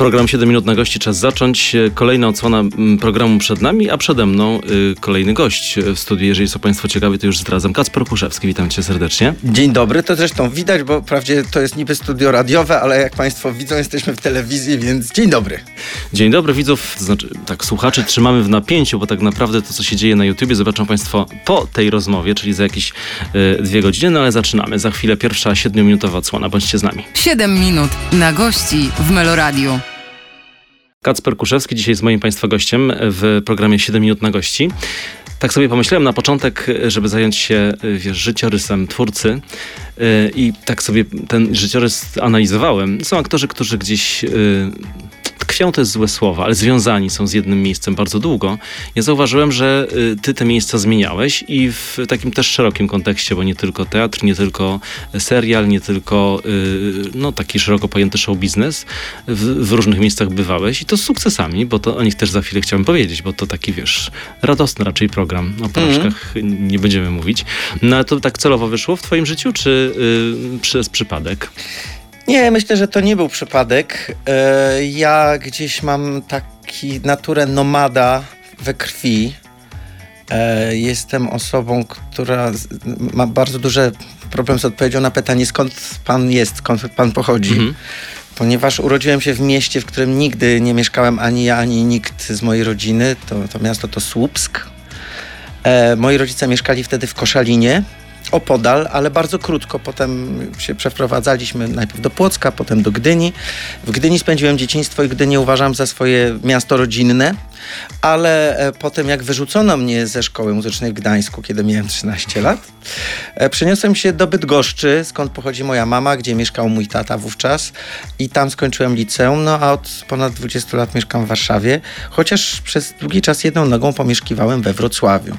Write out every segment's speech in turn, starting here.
Program 7 minut na gości, czas zacząć. Kolejna odsłona mm, programu przed nami, a przede mną y, kolejny gość w studiu. Jeżeli są Państwo ciekawi, to już zdradzam. Kacper Kuszewski, witam Cię serdecznie. Dzień dobry, to zresztą widać, bo wprawdzie to jest niby studio radiowe, ale jak Państwo widzą, jesteśmy w telewizji, więc dzień dobry. Dzień dobry widzów, to znaczy tak, słuchaczy trzymamy w napięciu, bo tak naprawdę to, co się dzieje na YouTubie, zobaczą Państwo po tej rozmowie, czyli za jakieś y, dwie godziny, no ale zaczynamy. Za chwilę pierwsza siedmiominutowa odsłona, bądźcie z nami. Siedem minut na gości w Meloradiu. Kacper Kuszewski dzisiaj jest moim Państwa gościem w programie 7 minut na gości. Tak sobie pomyślałem na początek, żeby zająć się wiesz, życiorysem twórcy yy, i tak sobie ten życiorys analizowałem. Są aktorzy, którzy gdzieś tkwią to jest złe słowo, ale związani są z jednym miejscem bardzo długo. Ja zauważyłem, że y, ty te miejsca zmieniałeś i w takim też szerokim kontekście, bo nie tylko teatr, nie tylko serial, nie tylko y, no, taki szeroko pojęty show biznes. W, w, różnych miejscach bywałeś i to z sukcesami, bo to o nich też za chwilę chciałem powiedzieć, bo to taki, wiesz, radosny raczej program. O porażkach mm. nie będziemy mówić. No ale to tak celowo wyszło w twoim życiu, czy y, przez przypadek? Nie, myślę, że to nie był przypadek. Ja gdzieś mam taki naturę nomada we krwi. Jestem osobą, która ma bardzo duży problem z odpowiedzią na pytanie, skąd pan jest, skąd pan pochodzi. Mhm. Ponieważ urodziłem się w mieście, w którym nigdy nie mieszkałem ani ja, ani nikt z mojej rodziny. To, to miasto to Słupsk. moi rodzice mieszkali wtedy w Koszalinie opodal, ale bardzo krótko. Potem się przeprowadzaliśmy najpierw do Płocka, potem do Gdyni. W Gdyni spędziłem dzieciństwo i Gdynię uważam za swoje miasto rodzinne, ale e, potem jak wyrzucono mnie ze szkoły muzycznej w Gdańsku, kiedy miałem 13 lat, e, przeniosłem się do Bydgoszczy, skąd pochodzi moja mama, gdzie mieszkał mój tata wówczas i tam skończyłem liceum, no a od ponad 20 lat mieszkam w Warszawie, chociaż przez długi czas jedną nogą pomieszkiwałem we Wrocławiu.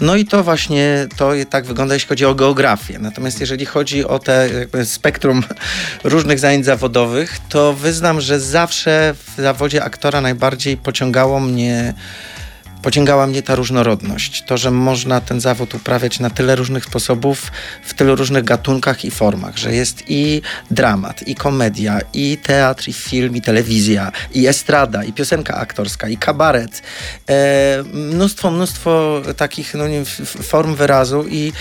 No i to właśnie, to tak wygląda, jeśli chodzi o geografię. Natomiast jeżeli chodzi o te spektrum różnych zajęć zawodowych, to wyznam, że zawsze w zawodzie aktora najbardziej pociągało mnie pociągała mnie ta różnorodność. To, że można ten zawód uprawiać na tyle różnych sposobów, w tylu różnych gatunkach i formach, że jest i dramat, i komedia, i teatr, i film, i telewizja, i estrada, i piosenka aktorska, i kabaret. E, mnóstwo, mnóstwo takich no, nie, form wyrazu i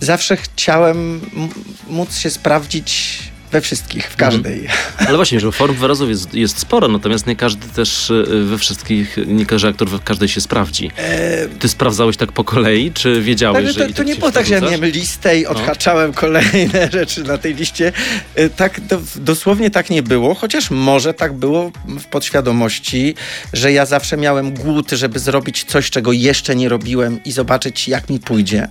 zawsze chciałem móc się sprawdzić we wszystkich, w każdej. Mhm. Ale właśnie, że form wyrazów jest, jest sporo, natomiast nie każdy też e, we wszystkich, nie każdy aktor w każdej się sprawdzi. E, Ty sprawdzałeś tak po kolei, czy wiedziałeś, tak, że... To, to, nie było tak, że ja miałem listę i no. odhaczałem no. kolejne rzeczy na tej liście. E, tak, do, dosłownie tak nie było, chociaż może tak było w podświadomości, że ja zawsze miałem głód, żeby zrobić coś, czego jeszcze nie robiłem i zobaczyć, jak mi pójdzie.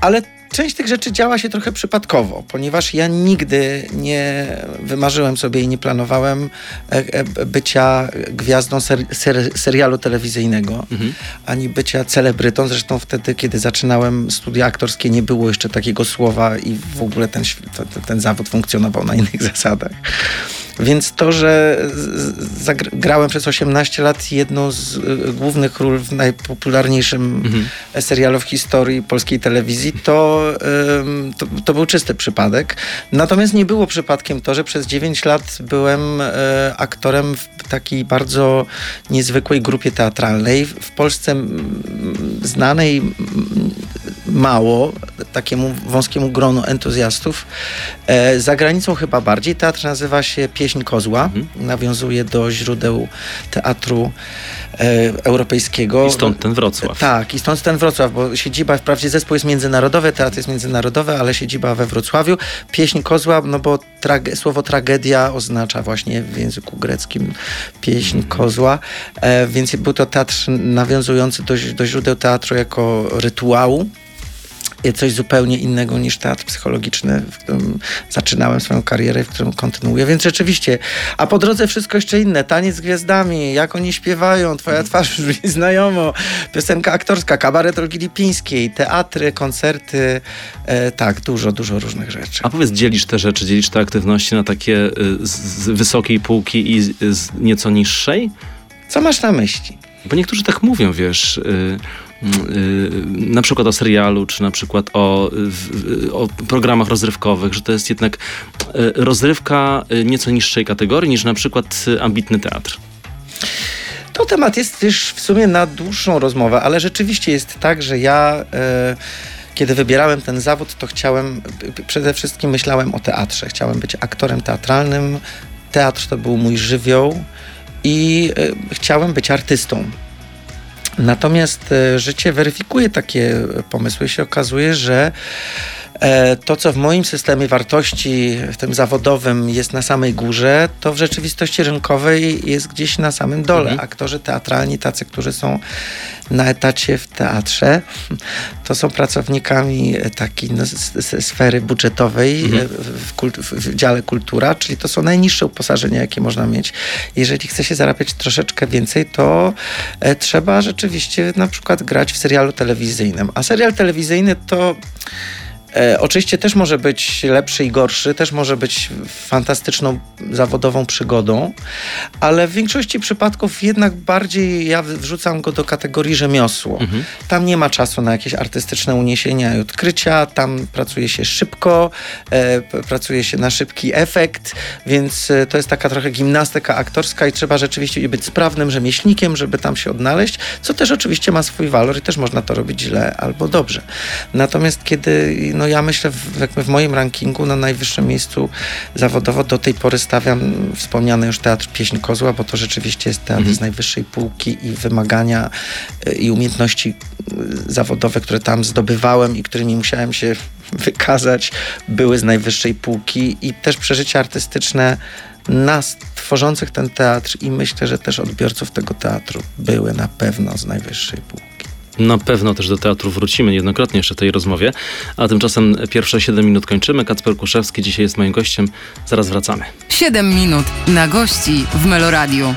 Ale część tych rzeczy działa się trochę przypadkowo, ponieważ ja nigdy nie wymarzyłem sobie i nie planowałem e, e, bycia gwiazdą ser, ser, serialu telewizyjnego, mhm. ani bycia celebrytą. Zresztą wtedy, kiedy zaczynałem studia aktorskie, nie było jeszcze takiego słowa i w ogóle ten, ten zawód funkcjonował na innych zasadach. Więc to, że grałem przez 18 lat jedną z y, głównych ról w najpopularniejszym mhm. serialu w historii polskiej telewizji, to, to, to, był czysty przypadek. Natomiast nie było przypadkiem to, że przez 9 lat byłem e, aktorem w takiej bardzo niezwykłej grupie teatralnej. W Polsce znanej mało takiemu wąskiemu gronu entuzjastów. E, za granicą chyba bardziej. Teatr nazywa się Pieśń Kozła. Mhm. Nawiązuje do źródeł teatru e, europejskiego. I stąd ten Wrocław. Tak, i stąd ten Wrocław, bo siedziba, wprawdzie zespół jest międzynarodowy, teatr jest międzynarodowy, ale siedziba we Wrocławiu. Pieśń Kozła, no bo trage słowo tragedia oznacza właśnie w języku greckim pieśń mhm. kozła, e, więc był to teatr nawiązujący do, do źródeł teatru jako rytuału coś zupełnie innego niż teatr psychologiczny, w którym zaczynałem swoją karierę, w którym kontynuuję. Więc rzeczywiście, a po drodze wszystko jeszcze inne. Taniec z gwiazdami, jak oni śpiewają, twoja twarz brzmi znajomo, piosenka aktorska, kabaret Olgi Lipińskiej, teatry, koncerty, e, tak, dużo, dużo różnych rzeczy. A powiedz, dzielisz te rzeczy, dzielisz te aktywności na takie y, z wysokiej półki i z nieco niższej? Co masz na myśli? Bo niektórzy tak mówią, wiesz, y, na przykład o serialu, czy na przykład o, o programach rozrywkowych, że to jest jednak rozrywka nieco niższej kategorii niż na przykład ambitny teatr? To temat jest już w sumie na dłuższą rozmowę, ale rzeczywiście jest tak, że ja. Kiedy wybierałem ten zawód, to chciałem, przede wszystkim myślałem o teatrze. Chciałem być aktorem teatralnym. Teatr to był mój żywioł i chciałem być artystą. Natomiast e, życie weryfikuje takie pomysły. Się okazuje, że to, co w moim systemie wartości, w tym zawodowym, jest na samej górze, to w rzeczywistości rynkowej jest gdzieś na samym dole. Mhm. Aktorzy teatralni, tacy, którzy są na etacie w teatrze, to są pracownikami takiej no, sfery budżetowej mhm. w, kult, w dziale kultura, czyli to są najniższe uposażenia, jakie można mieć. Jeżeli chce się zarabiać troszeczkę więcej, to e, trzeba rzeczywiście na przykład grać w serialu telewizyjnym. A serial telewizyjny to E, oczywiście też może być lepszy i gorszy, też może być fantastyczną zawodową przygodą, ale w większości przypadków jednak bardziej ja wrzucam go do kategorii rzemiosło. Mhm. Tam nie ma czasu na jakieś artystyczne uniesienia i odkrycia, tam pracuje się szybko, e, pracuje się na szybki efekt, więc e, to jest taka trochę gimnastyka aktorska i trzeba rzeczywiście być sprawnym rzemieślnikiem, żeby tam się odnaleźć, co też oczywiście ma swój walor i też można to robić źle albo dobrze. Natomiast kiedy no, ja myślę, w, jakby w moim rankingu na najwyższym miejscu zawodowo do tej pory stawiam wspomniany już teatr Pieśń Kozła, bo to rzeczywiście jest teatr mhm. z najwyższej półki i wymagania y, i umiejętności y, zawodowe, które tam zdobywałem i którymi musiałem się wykazać, były z najwyższej półki i też przeżycia artystyczne nas tworzących ten teatr i myślę, że też odbiorców tego teatru były na pewno z najwyższej półki. Na pewno też do teatru wrócimy niejednokrotnie jeszcze w tej rozmowie, a tymczasem pierwsze 7 minut kończymy. Kacper Kuszewski dzisiaj jest moim gościem. Zaraz wracamy. 7 minut na gości w Meloradiu.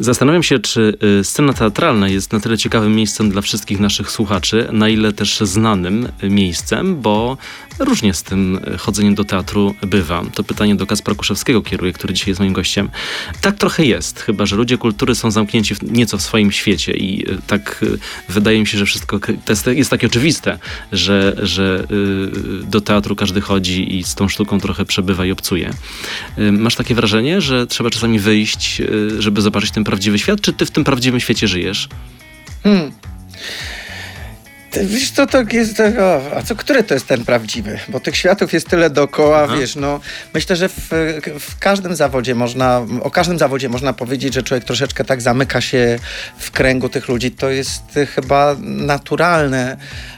Zastanawiam się, czy y, scena teatralna jest na tyle ciekawym miejscem dla wszystkich naszych słuchaczy, na ile też znanym miejscem, bo różnie z tym chodzeniem do teatru bywa. To pytanie do Kaspra Kuszewskiego kieruję, który dzisiaj jest moim gościem. Tak trochę jest, chyba że ludzie kultury są zamknięci w, nieco w swoim świecie i y, tak y, wydaje mi się, że wszystko jest, jest takie oczywiste, że, że do teatru każdy chodzi i z tą sztuką trochę przebywa i obcuje. Masz takie wrażenie, że trzeba czasami wyjść, żeby zobaczyć ten prawdziwy świat, czy ty w tym prawdziwym świecie żyjesz? Hmm. Wiesz, to, to jest. a co, który to jest ten prawdziwy? Bo tych światów jest tyle dookoła, Aha. wiesz, no. Myślę, że w, w, każdym zawodzie można, o każdym zawodzie można powiedzieć, że człowiek troszeczkę tak zamyka się w kręgu tych ludzi. To jest chyba naturalne.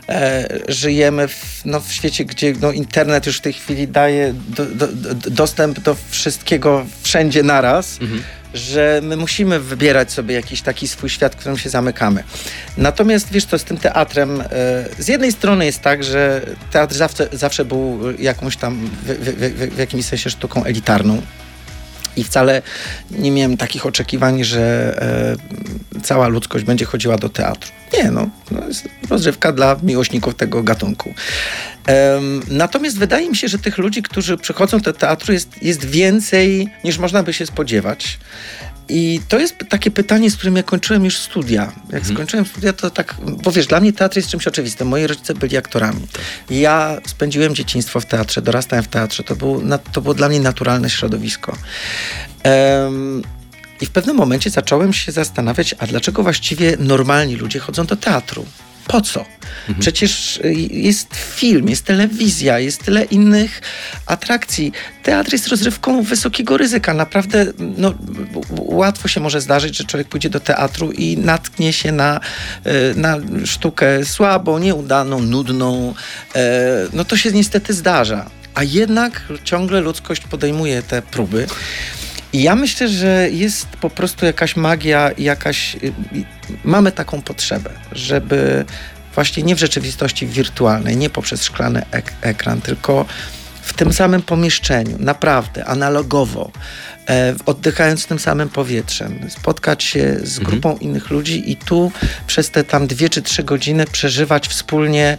E, żyjemy w, no, w świecie, gdzie no, internet już w tej chwili daje do, do, do, dostęp do wszystkiego wszędzie naraz. Mhm że my musimy wybierać sobie jakiś taki swój świat, w którym się zamykamy. Natomiast wiesz, to z tym teatrem, e, z jednej strony jest tak, że teatr zawsze, zawsze był jakąś tam w, w, w, w jakimś sensie sztuką elitarną. I wcale nie miałem takich oczekiwań, że e, cała ludzkość będzie chodziła do teatru. Nie, no, no jest rozrywka dla miłośników tego gatunku. Natomiast wydaje mi się, że tych ludzi, którzy przychodzą do teatru jest, jest więcej niż można by się spodziewać. I to jest takie pytanie, z którym ja kończyłem już studia. Jak mhm. skończyłem studia, to tak, bo wiesz, dla mnie teatr jest czymś oczywistym. Moi rodzice byli aktorami. Tak. Ja spędziłem dzieciństwo w teatrze, dorastałem w teatrze. To, był, to było dla mnie naturalne środowisko. Um, I w pewnym momencie zacząłem się zastanawiać, a dlaczego właściwie normalni ludzie chodzą do teatru? Po co? Przecież y, jest film, jest telewizja, jest tyle innych atrakcji. Teatr jest rozrywką wysokiego ryzyka. Naprawdę no, łatwo się może zdarzyć, że człowiek pójdzie do teatru i natknie się na, y, na sztukę słabą, nieudaną, nudną. E, no to się niestety zdarza. A jednak ciągle ludzkość podejmuje te próby. I ja myślę, że jest po prostu jakaś magia, jakaś. Y, mamy taką potrzebę, żeby właśnie nie w rzeczywistości wirtualnej, nie poprzez szklany ek ekran, tylko w tym samym pomieszczeniu, naprawdę, analogowo, oddychając tym samym powietrzem, spotkać się z Mhm. grupą innych ludzi i tu przez te tam dwie czy trzy godziny przeżywać wspólnie,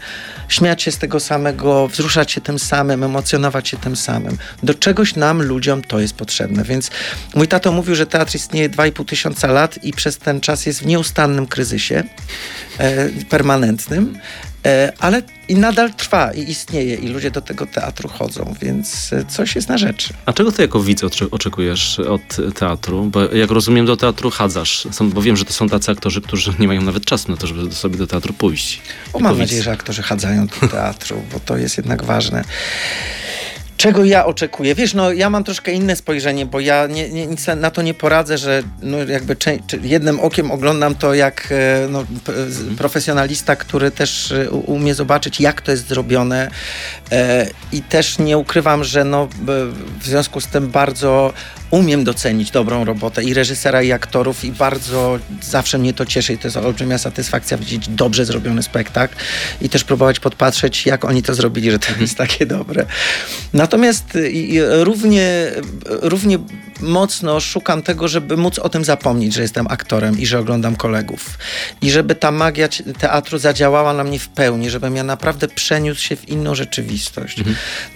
śmiać się z tego samego, wzruszać się tym samym, emocjonować się tym samym. Do czegoś nam, ludziom, to jest potrzebne. Więc mój tato mówił, że teatr istnieje 2,5 tysiąca lat i przez ten czas jest w nieustannym kryzysie e, permanentnym. E, ale i nadal trwa i istnieje i ludzie do tego teatru chodzą, więc e, coś jest na rzeczy. A czego ty jako widz oczy- oczekujesz od teatru? Bo jak rozumiem, do teatru chadzasz. Są, bo wiem, że to są tacy aktorzy, którzy nie mają nawet czasu na to, żeby sobie do teatru pójść. O, mam widz. nadzieję, że aktorzy chadzają do teatru, bo to jest jednak ważne. Czego ja oczekuję? Wiesz, no ja mam troszkę inne spojrzenie, bo ja nie, nie, nic na to nie poradzę, że no, jakby cze- czy jednym okiem oglądam to jak e, no, p- z- profesjonalista, który też e, umie zobaczyć, jak to jest zrobione e, i też nie ukrywam, że no, w związku z tym bardzo umiem docenić dobrą robotę i reżysera, i aktorów i bardzo zawsze mnie to cieszy i to jest olbrzymia satysfakcja widzieć dobrze zrobiony spektakl i też próbować podpatrzeć, jak oni to zrobili, że to jest takie dobre. Natomiast y, i- równie, równie mocno szukam tego, żeby móc o tym zapomnieć, że jestem aktorem i że oglądam kolegów. I żeby ta magia teatru zadziałała na mnie w pełni, żebym ja naprawdę przeniósł się w inną rzeczywistość.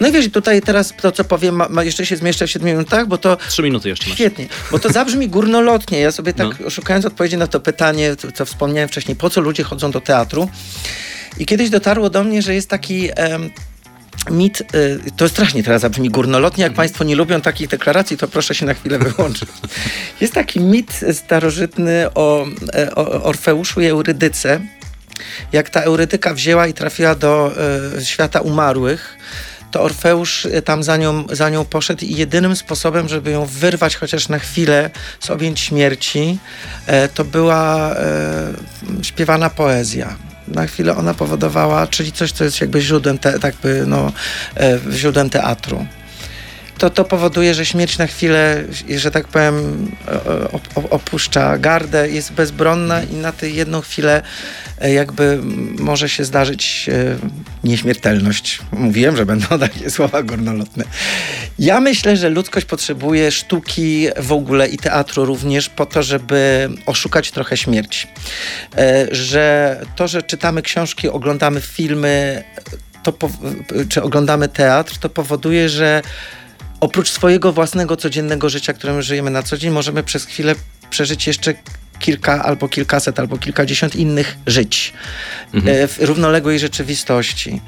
No i wiesz, tutaj teraz to, co powiem, ma, jeszcze się zmieszczę w 7 minutach, bo to Trzy minuty jeszcze masz. Świetnie, bo to zabrzmi górnolotnie. Ja sobie tak No. szukając odpowiedzi na to pytanie, co, co wspomniałem wcześniej, po co ludzie chodzą do teatru. I kiedyś dotarło do mnie, że jest taki em, mit, y, to strasznie teraz zabrzmi górnolotnie, jak Państwo nie lubią takich deklaracji, to proszę się na chwilę wyłączyć. Jest taki mit starożytny o, e, o Orfeuszu i Eurydyce. Jak ta Eurydyka wzięła i trafiła do e, świata umarłych, to Orfeusz e, tam za nią, za nią poszedł i jedynym sposobem, żeby ją wyrwać chociaż na chwilę z objęć śmierci, e, to była e, śpiewana poezja. Na chwilę ona powodowała, czyli coś, co jest jakby źródłem, te, tak by, no, e, źródłem teatru. To, to powoduje, że śmierć na chwilę, że tak powiem, op, op, opuszcza gardę, jest bezbronna i na tę jedną chwilę e, jakby może się zdarzyć e, nieśmiertelność. Mówiłem, że będą takie słowa górnolotne. Ja myślę, że ludzkość potrzebuje sztuki w ogóle i teatru również po to, żeby oszukać trochę śmierć. E, Że to, że czytamy książki, oglądamy filmy, to czy oglądamy teatr, to powoduje, że oprócz swojego własnego codziennego życia, którym żyjemy na co dzień, możemy przez chwilę przeżyć jeszcze kilka albo kilkaset albo kilkadziesiąt innych żyć e, w równoległej rzeczywistości.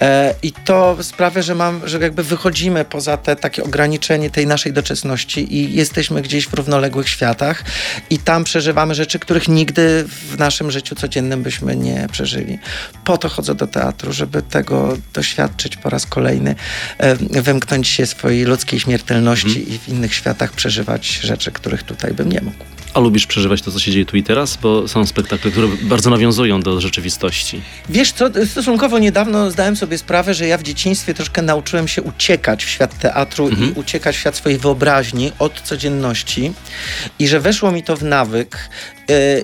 E, I to sprawia, że mam, że jakby wychodzimy poza te takie ograniczenie tej naszej doczesności i jesteśmy gdzieś w równoległych światach i tam przeżywamy rzeczy, których nigdy w naszym życiu codziennym byśmy nie przeżyli. Po to chodzę do teatru, żeby tego doświadczyć po raz kolejny, e, wymknąć się swojej ludzkiej śmiertelności i w innych światach przeżywać rzeczy, których tutaj bym nie mógł. A lubisz przeżywać to, co się dzieje tu i teraz? Bo są spektakle, które bardzo nawiązują do rzeczywistości. Wiesz co, stosunkowo niedawno zdałem sobie sprawę, że ja w dzieciństwie troszkę nauczyłem się uciekać w świat teatru i uciekać w świat swojej wyobraźni od codzienności i że weszło mi to w nawyk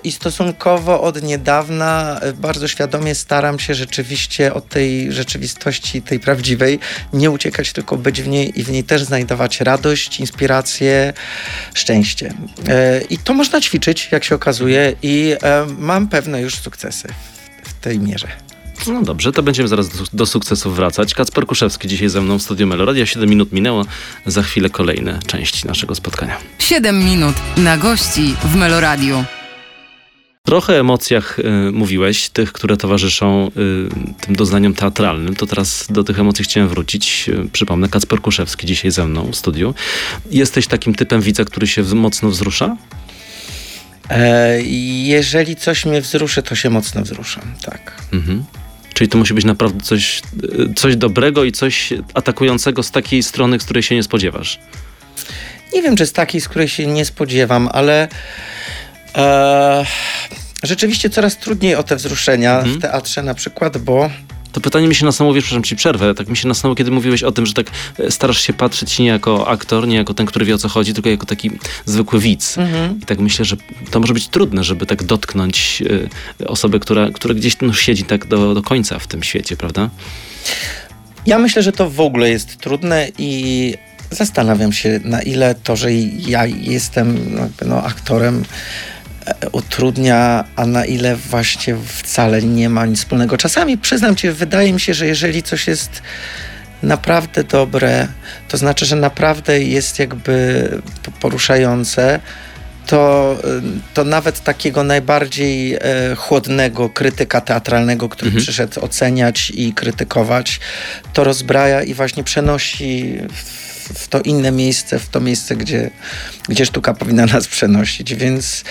i stosunkowo od niedawna yy, bardzo świadomie staram się rzeczywiście od tej rzeczywistości, tej prawdziwej, nie uciekać, tylko być w niej i w niej też znajdować radość, inspirację, szczęście. Yy, I to można ćwiczyć, jak się okazuje i mam pewne już sukcesy w tej mierze. No dobrze, to będziemy zaraz do, do sukcesów wracać. Kacper Kuszewski dzisiaj ze mną w studiu Meloradia. 7 minut minęło, za chwilę kolejne części naszego spotkania. 7 minut na gości w Meloradiu. Trochę o emocjach y, mówiłeś, tych, które towarzyszą y, tym doznaniom teatralnym. To teraz do tych emocji chciałem wrócić. Y, przypomnę, Kacper Kuszewski dzisiaj ze mną w studiu. Jesteś takim typem widza, który się mocno wzrusza? E, jeżeli coś mnie wzruszy, to się mocno wzruszam, tak. Mhm. Czyli to musi być naprawdę coś, y, coś dobrego i coś atakującego z takiej strony, z której się nie spodziewasz. Nie wiem, czy z takiej, z której się nie spodziewam, ale e, rzeczywiście coraz trudniej o te wzruszenia w teatrze na przykład, bo To pytanie mi się nasunęło, wiesz, przepraszam ci przerwę, tak mi się nasunęło, kiedy mówiłeś o tym, że tak e, starasz się patrzeć nie jako aktor, nie jako ten, który wie o co chodzi, tylko jako taki zwykły widz. I tak myślę, że to może być trudne, żeby tak dotknąć e, osobę, która, która gdzieś no, siedzi tak do, do końca w tym świecie, prawda? Ja myślę, że to w ogóle jest trudne i zastanawiam się, na ile to, że ja jestem no, no, aktorem, utrudnia, a na ile właśnie wcale nie ma nic wspólnego. Czasami przyznam ci, wydaje mi się, że jeżeli coś jest naprawdę dobre, to znaczy, że naprawdę jest jakby poruszające, to, to nawet takiego najbardziej e, chłodnego krytyka teatralnego, który mhm. przyszedł oceniać i krytykować, to rozbraja i właśnie przenosi w w to inne miejsce, w to miejsce, gdzie, gdzie sztuka powinna nas przenosić. Więc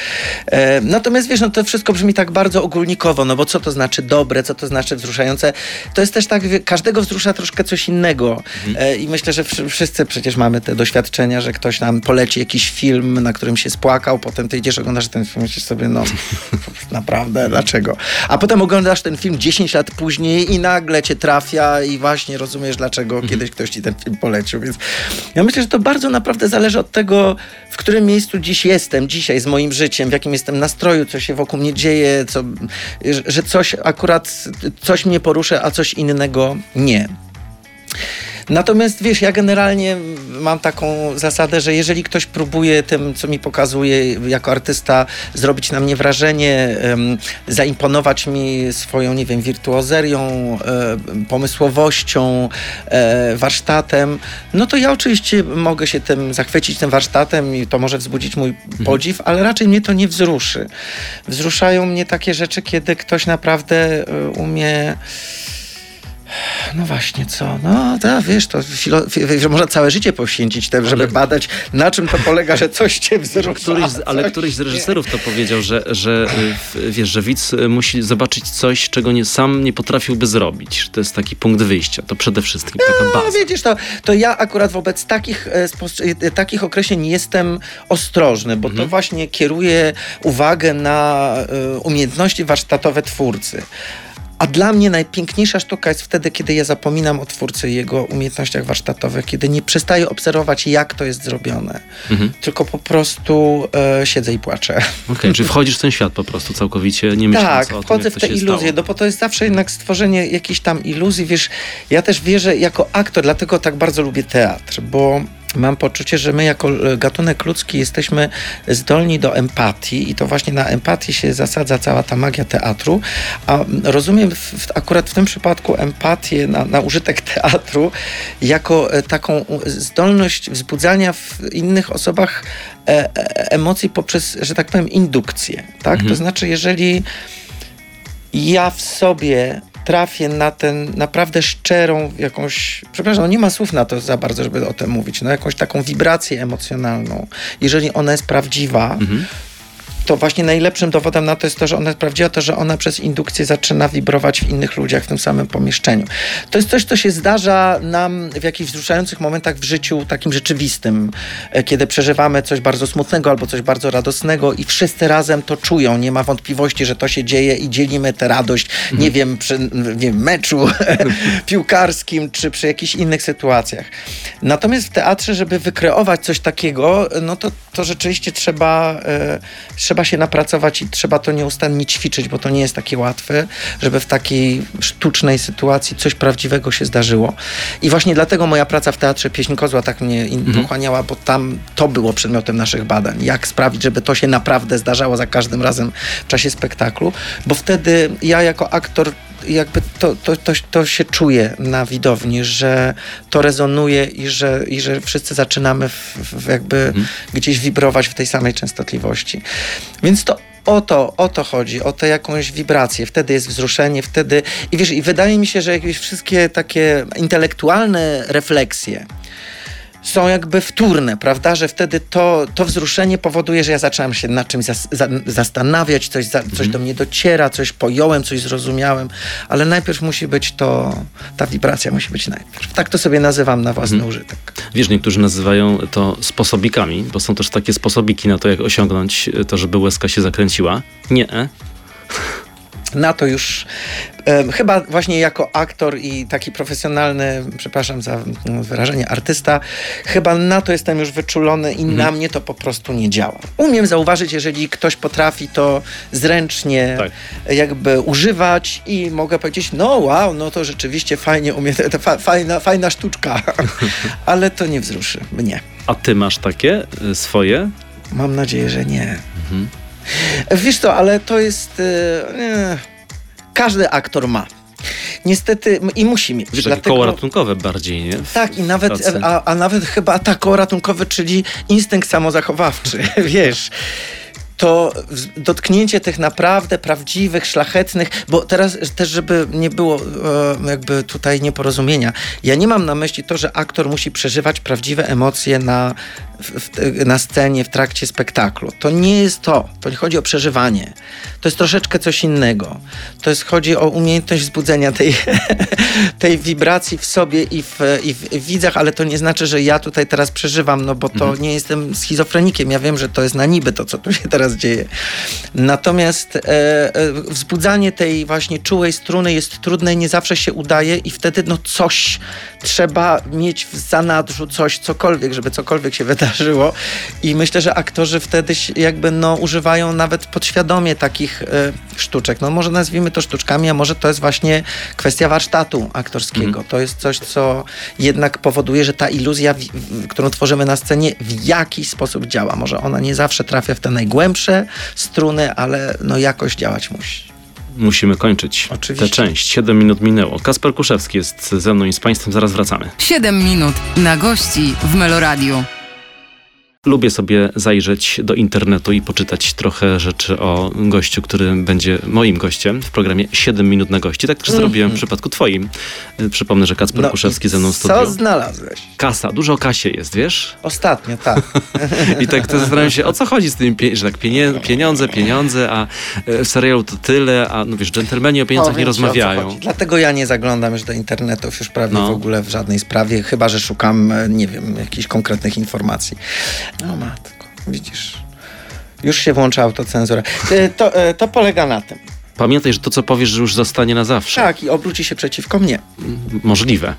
e, natomiast wiesz, no to wszystko brzmi tak bardzo ogólnikowo, no bo co to znaczy dobre, co to znaczy wzruszające? To jest też tak, każdego wzrusza troszkę coś innego. Mhm. E, I myślę, że wszyscy przecież mamy te doświadczenia, że ktoś nam poleci jakiś film, na którym się spłakał, potem ty idziesz, oglądasz ten film, myślisz sobie, no naprawdę, dlaczego? A potem oglądasz ten film 10 lat później i nagle cię trafia i właśnie rozumiesz, dlaczego mhm. kiedyś ktoś ci ten film polecił. Więc ja myślę, że to bardzo naprawdę zależy od tego, w którym miejscu dziś jestem, dzisiaj z moim życiem, w jakim jestem nastroju, co się wokół mnie dzieje, co, że coś akurat, coś mnie porusza, a coś innego nie. Natomiast wiesz, ja generalnie mam taką zasadę, że jeżeli ktoś próbuje tym, co mi pokazuje jako artysta, zrobić na mnie wrażenie, zaimponować mi swoją, nie wiem, wirtuozerią, pomysłowością, um, warsztatem, no to ja oczywiście mogę się tym zachwycić, tym warsztatem i to może wzbudzić mój mhm. podziw, ale raczej mnie to nie wzruszy. Wzruszają mnie takie rzeczy, kiedy ktoś naprawdę umie no właśnie, co? No, to wiesz, to filo- można całe życie poświęcić temu, żeby ale... badać, na czym to polega, że coś cię wzrusza. Któryś, ale któryś z reżyserów to powiedział, że, że y, wiesz, że widz y, musi zobaczyć coś, czego nie, sam nie potrafiłby zrobić. To jest taki punkt wyjścia. To przede wszystkim taka no, baza. No, widzisz, to, to ja akurat wobec takich, e, e, takich określeń jestem ostrożny, bo mhm. to właśnie kieruje uwagę na e, umiejętności warsztatowe twórcy. A dla mnie najpiękniejsza sztuka jest wtedy, kiedy ja zapominam o twórcy i jego umiejętnościach warsztatowych, kiedy nie przestaję obserwować, jak to jest zrobione, mhm. tylko po prostu e, siedzę i płaczę. Okej, okay, czyli wchodzisz w ten świat po prostu całkowicie, nie myśląc tak, o tym, wchodzę w te iluzje, no bo to jest zawsze jednak stworzenie jakiejś tam iluzji, wiesz, ja też wierzę jako aktor, dlatego tak bardzo lubię teatr, bo mam poczucie, że my jako e, gatunek ludzki jesteśmy zdolni do empatii i to właśnie na empatię się zasadza cała ta magia teatru, a rozumiem w, akurat w tym przypadku empatię na, na użytek teatru jako e, taką zdolność wzbudzania w innych osobach e, emocji poprzez, że tak powiem, indukcję. Tak? Mhm. To znaczy, jeżeli ja w sobie trafię na ten naprawdę szczerą jakąś, przepraszam, no nie ma słów na to za bardzo, żeby o tym mówić, no jakąś taką wibrację emocjonalną. Jeżeli ona jest prawdziwa, mhm to właśnie najlepszym dowodem na to jest to, że ona jest prawdziwa, to, że ona przez indukcję zaczyna wibrować w innych ludziach w tym samym pomieszczeniu. To jest coś, co się zdarza nam w jakichś wzruszających momentach w życiu takim rzeczywistym, e, kiedy przeżywamy coś bardzo smutnego albo coś bardzo radosnego i wszyscy razem to czują. Nie ma wątpliwości, że to się dzieje i dzielimy tę radość, mhm. nie wiem, przy nie wiem, meczu piłkarskim czy przy jakichś innych sytuacjach. Natomiast w teatrze, żeby wykreować coś takiego, no to, to rzeczywiście trzeba, e, trzeba trzeba się napracować i trzeba to nieustannie ćwiczyć, bo to nie jest takie łatwe, żeby w takiej sztucznej sytuacji coś prawdziwego się zdarzyło. I właśnie dlatego moja praca w Teatrze Pieśń Kozła tak mnie mhm. pochłaniała, bo tam to było przedmiotem naszych badań. Jak sprawić, żeby to się naprawdę zdarzało za każdym razem w czasie spektaklu, bo wtedy ja jako aktor jakby to, to, to, to się czuje na widowni, że to rezonuje i że, i że wszyscy zaczynamy w, w jakby mhm. gdzieś wibrować w tej samej częstotliwości. Więc to o to, o to chodzi, o tę jakąś wibrację. Wtedy jest wzruszenie, wtedy... I wiesz, i wydaje mi się, że jakieś wszystkie takie intelektualne refleksje, są jakby wtórne, prawda? Że wtedy to, to wzruszenie powoduje, że ja zacząłem się nad czymś zas, za, zastanawiać, coś, za, coś mhm. do mnie dociera, coś pojąłem, coś zrozumiałem, ale najpierw musi być to, ta wibracja musi być najpierw. Tak to sobie nazywam na własny mhm. użytek. Wiesz, niektórzy nazywają to sposobikami, bo są też takie sposobiki na to, jak osiągnąć to, żeby łezka się zakręciła. Nie. Na to już e, chyba właśnie jako aktor i taki profesjonalny, przepraszam za no, wyrażenie, artysta, chyba na to jestem już wyczulony i na mnie to po prostu nie działa. Umiem zauważyć, jeżeli ktoś potrafi to zręcznie Tak. jakby używać i mogę powiedzieć, no wow, no to rzeczywiście fajnie umie, to fa, fajna, fajna sztuczka, ale to nie wzruszy mnie. A ty masz takie y, swoje? Mam nadzieję, że nie. Wiesz co, ale to jest. e, każdy aktor ma. Niestety i musi mieć. Wiesz, takie koło ratunkowe bardziej, nie? Tak, i nawet, a, a nawet chyba tak koło ratunkowe, czyli instynkt samozachowawczy, wiesz. To dotknięcie tych naprawdę prawdziwych, szlachetnych, bo teraz też, żeby nie było e, jakby tutaj nieporozumienia, ja nie mam na myśli to, że aktor musi przeżywać prawdziwe emocje na, na scenie, w trakcie spektaklu. To nie jest to. To nie chodzi o przeżywanie. To jest troszeczkę coś innego. To jest, chodzi o umiejętność wzbudzenia tej, tej wibracji w sobie i w, i w widzach, ale to nie znaczy, że ja tutaj teraz przeżywam, no bo to nie jestem schizofrenikiem. Ja wiem, że to jest na niby to, co tu się teraz dzieje. Natomiast e, e, wzbudzanie tej właśnie czułej struny jest trudne i nie zawsze się udaje i wtedy no coś trzeba mieć w zanadrzu, coś, cokolwiek, żeby cokolwiek się wydarzyło i myślę, że aktorzy wtedy jakby no używają nawet podświadomie takich e, sztuczek. No może nazwijmy to sztuczkami, a może to jest właśnie kwestia warsztatu aktorskiego. To jest coś, co jednak powoduje, że ta iluzja, w, w, którą tworzymy na scenie w jakiś sposób działa. Może ona nie zawsze trafia w te najgłębsze struny, ale no jakoś działać musi. Musimy kończyć Oczywiście. tę część. 7 minut minęło. Kasper Kuszewski jest ze mną i z Państwem. Zaraz wracamy. 7 minut na gości w Meloradiu. Lubię sobie zajrzeć do internetu i poczytać trochę rzeczy o gościu, który będzie moim gościem w programie 7 minut na gości. Tak też zrobiłem w przypadku twoim. Przypomnę, że Kacper Kuszewski i ze mną w Co znalazłeś? Kasa, dużo o kasie jest, wiesz? Ostatnio, tak. I tak to zastanawiam się, o co chodzi z pie- że tak pieniądze, pieniądze, a e, w serialu to tyle, a no wiesz, dżentelmeni o pieniądzach nie o co rozmawiają. Dlatego ja nie zaglądam już do internetów już prawie No. w ogóle w żadnej sprawie, chyba że szukam, e, nie wiem, jakichś konkretnych informacji. No matko, widzisz. Już się włącza autocenzura. E, To, e, to polega na tym. Pamiętaj, że to, co powiesz, już zostanie na zawsze. Tak, i obróci się przeciwko mnie. Możliwe.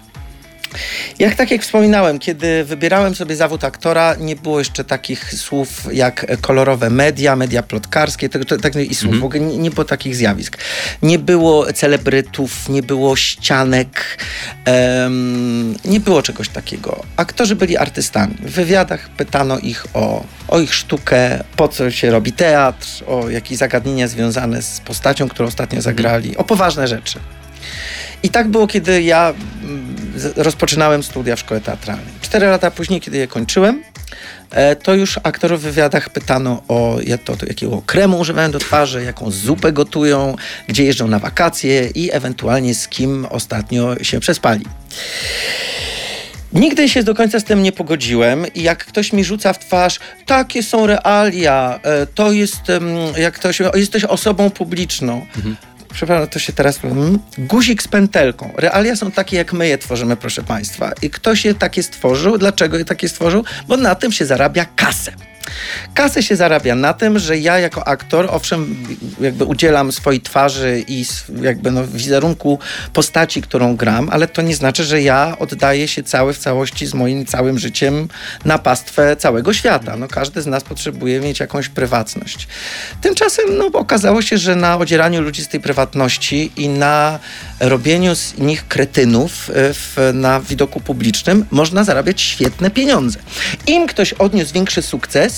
Jak tak jak wspominałem, kiedy wybierałem sobie zawód aktora, nie było jeszcze takich słów jak kolorowe media, media plotkarskie, tak, i słów, w ogóle nie, nie było takich zjawisk. Nie było celebrytów, nie było ścianek, em, nie było czegoś takiego. Aktorzy byli artystami. W wywiadach pytano ich o, o ich sztukę, po co się robi teatr, o jakieś zagadnienia związane z postacią, którą ostatnio zagrali, o poważne rzeczy. I tak było, kiedy ja mm, rozpoczynałem studia w szkole teatralnej. Cztery lata później, kiedy je kończyłem, e, to już aktorów w wywiadach pytano o to, to, jakiego kremu używają do twarzy, jaką zupę gotują, gdzie jeżdżą na wakacje i ewentualnie z kim ostatnio się przespali. Nigdy się do końca z tym nie pogodziłem i jak ktoś mi rzuca w twarz, takie są realia, e, to jest, jak ktoś, jesteś osobą publiczną. Przepraszam, to się teraz powiem. Guzik z pętelką. Realia są takie, jak my je tworzymy, proszę Państwa. I ktoś je takie stworzył. Dlaczego je takie stworzył? Bo na tym się zarabia kasę. Kasę się zarabia na tym, że ja jako aktor, owszem, jakby udzielam swojej twarzy i jakby no wizerunku postaci, którą gram, ale to nie znaczy, że ja oddaję się cały w całości z moim całym życiem na pastwę całego świata. No, każdy z nas potrzebuje mieć jakąś prywatność. Tymczasem no, okazało się, że na odzieraniu ludzi z tej prywatności i na robieniu z nich kretynów y, w, na widoku publicznym można zarabiać świetne pieniądze. Im ktoś odniósł większy sukces,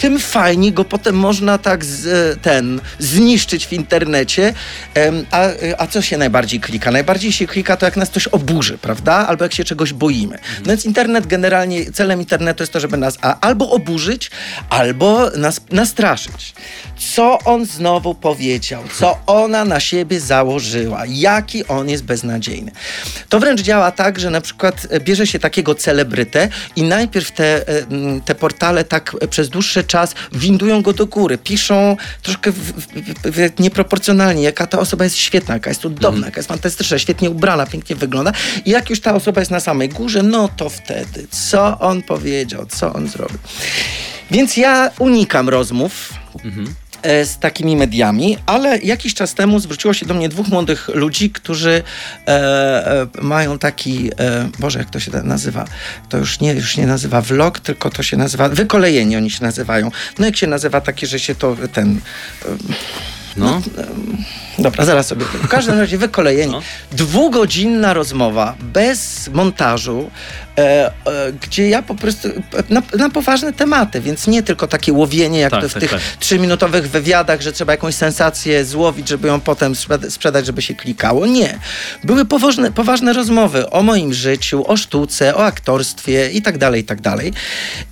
tym fajniej go potem można tak z, ten zniszczyć w internecie. A, a co się najbardziej klika? Najbardziej się klika to jak nas coś oburzy, prawda? Albo jak się czegoś boimy. No więc internet generalnie, celem internetu jest to, żeby nas a, albo oburzyć, albo nas nastraszyć. Co on znowu powiedział? Co ona na siebie założyła? Jaki on jest beznadziejny? To wręcz działa tak, że na przykład e, bierze się takiego celebrytę i najpierw te, e, te portale tak e, przez dłuższy czas windują go do góry. Piszą troszkę w, w, w, nieproporcjonalnie, jaka ta osoba jest świetna, jaka jest cudowna, jaka jest fantastyczna, świetnie ubrana, pięknie wygląda. I jak już ta osoba jest na samej górze, no to wtedy co on powiedział, co on zrobił. Więc ja unikam rozmów. e, z takimi mediami, ale jakiś czas temu zwróciło się do mnie dwóch młodych ludzi, którzy e, e, mają taki, e, Boże, jak to się nazywa? To już nie, już nie nazywa vlog, tylko to się nazywa, wykolejeni oni się nazywają. No jak się nazywa taki, że się to, ten... No. Dobra, zaraz sobie. W każdym razie wykolejeni. No. Dwugodzinna rozmowa bez montażu, e, e, gdzie ja po prostu na, na poważne tematy, więc nie tylko takie łowienie, jak Tak, to w tak, tych tak. trzyminutowych wywiadach, że trzeba jakąś sensację złowić, żeby ją potem sprzed- sprzedać, żeby się klikało. Nie. Były poważne, poważne rozmowy o moim życiu, o sztuce, o aktorstwie i tak dalej, i tak dalej.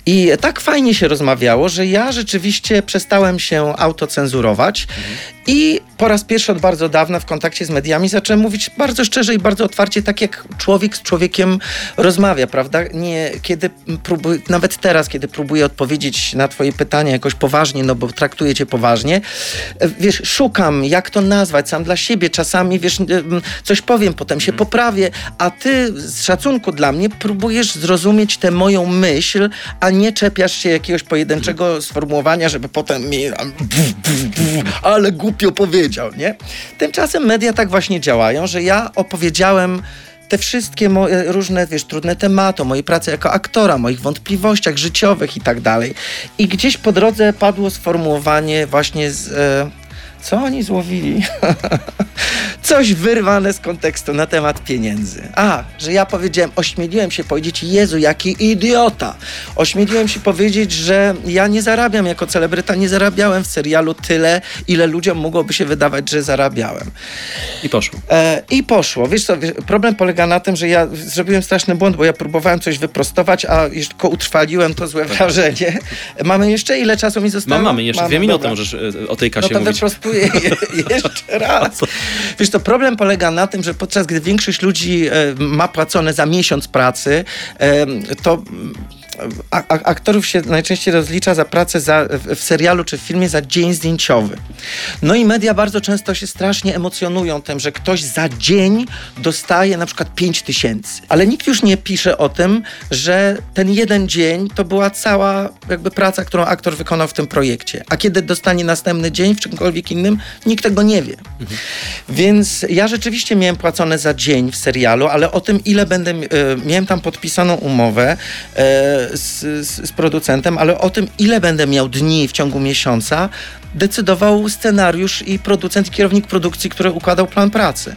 I tak fajnie się rozmawiało, że ja rzeczywiście przestałem się autocenzurować i po raz pierwszy od bardzo dawna w kontakcie z mediami zacząłem mówić bardzo szczerze i bardzo otwarcie, tak jak człowiek z człowiekiem rozmawia, prawda? Nie, kiedy próbuję, nawet teraz, kiedy próbuję odpowiedzieć na twoje pytania jakoś poważnie, no bo traktuję cię poważnie, wiesz, szukam, jak to nazwać sam dla siebie, czasami, wiesz, em, coś powiem, potem się poprawię, a ty z szacunku dla mnie próbujesz zrozumieć tę moją myśl, a nie czepiasz się jakiegoś pojedynczego sformułowania, żeby potem mi ale głupio powiedział, nie? Tymczasem media tak właśnie działają, że ja opowiedziałem te wszystkie moje różne, wiesz, trudne tematy, mojej pracy jako aktora, moich wątpliwościach życiowych i tak dalej. I gdzieś po drodze padło sformułowanie właśnie z... E, co oni złowili? Coś wyrwane z kontekstu na temat pieniędzy. A, że ja powiedziałem, ośmieliłem się powiedzieć, Jezu, jaki idiota. Ośmieliłem się powiedzieć, że ja nie zarabiam jako celebryta, nie zarabiałem w serialu tyle, ile ludziom mogłoby się wydawać, że zarabiałem. I poszło. E, I poszło. Wiesz co, problem polega na tym, że ja zrobiłem straszny błąd, bo ja próbowałem coś wyprostować, a już tylko utrwaliłem to złe wrażenie. Mamy jeszcze ile czasu mi zostało? Mam, mamy jeszcze dwie Mamy, minuty, dobra. możesz e, o tej No kasie to mówić. Je, jeszcze raz. Wiesz, to problem polega na tym, że podczas gdy większość ludzi e, ma płacone za miesiąc pracy, e, to aktorów się najczęściej rozlicza za pracę za, w, serialu czy w filmie za dzień zdjęciowy. No i media bardzo często się strasznie emocjonują tym, że ktoś za dzień dostaje na przykład 5 tysięcy. Ale nikt już nie pisze o tym, że ten jeden dzień to była cała jakby praca, którą aktor wykonał w tym projekcie. A kiedy dostanie następny dzień w czymkolwiek innym, nikt tego nie wie. Więc ja rzeczywiście miałem płacone za dzień w serialu, ale o tym, ile będę. E, miałem tam podpisaną umowę e, z, z, z producentem, ale o tym, ile będę miał dni w ciągu miesiąca, decydował scenariusz i producent i kierownik produkcji, który układał plan pracy.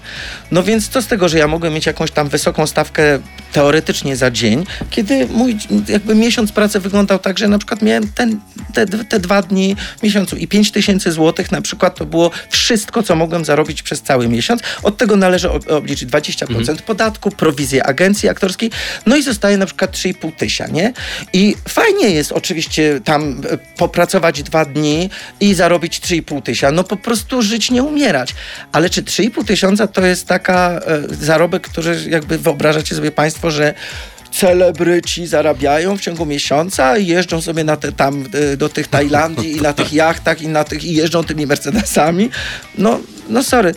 No więc co z tego, że ja mogłem mieć jakąś tam wysoką stawkę teoretycznie za dzień, kiedy mój jakby miesiąc pracy wyglądał tak, że na przykład miałem ten, te, te dwa dni miesiącu i 5 tysięcy złotych na przykład to było wszystko, co mogłem zarobić przez cały miesiąc. Od tego należy ob- obliczyć 20% podatku, prowizję agencji aktorskiej, no i zostaje na przykład 3,5 tysiąca, nie? I fajnie jest oczywiście tam e, popracować dwa dni i zarobić 3,5 tysiąca, no po prostu żyć, nie umierać. Ale czy 3,5 tysiąca to jest taka e, zarobek, który jakby wyobrażacie sobie państwo, że celebryci zarabiają w ciągu miesiąca i jeżdżą sobie na te, tam e, do tych Tajlandii i na tych jachtach i na tych i jeżdżą tymi Mercedesami. No, no sorry.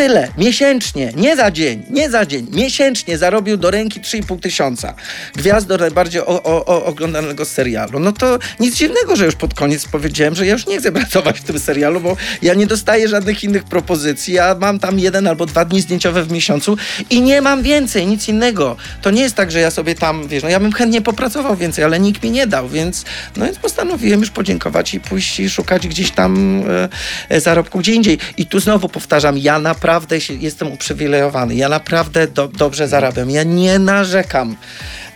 Tyle, miesięcznie, nie za dzień, nie za dzień, miesięcznie zarobił do ręki 3,5 tysiąca. Gwiazdor najbardziej o, o, o oglądanego serialu. No to nic dziwnego, że już pod koniec powiedziałem, że ja już nie chcę pracować w tym serialu, bo ja nie dostaję żadnych innych propozycji. Ja mam tam jeden albo dwa dni zdjęciowe w miesiącu i nie mam więcej, nic innego. To nie jest tak, że ja sobie tam, wiesz, no ja bym chętnie popracował więcej, ale nikt mi nie dał, więc no więc postanowiłem już podziękować i pójść i szukać gdzieś tam e, e, zarobku gdzie indziej. I tu znowu powtarzam, ja naprawdę się, jestem uprzywilejowany, ja naprawdę do, dobrze zarabiam, ja nie narzekam.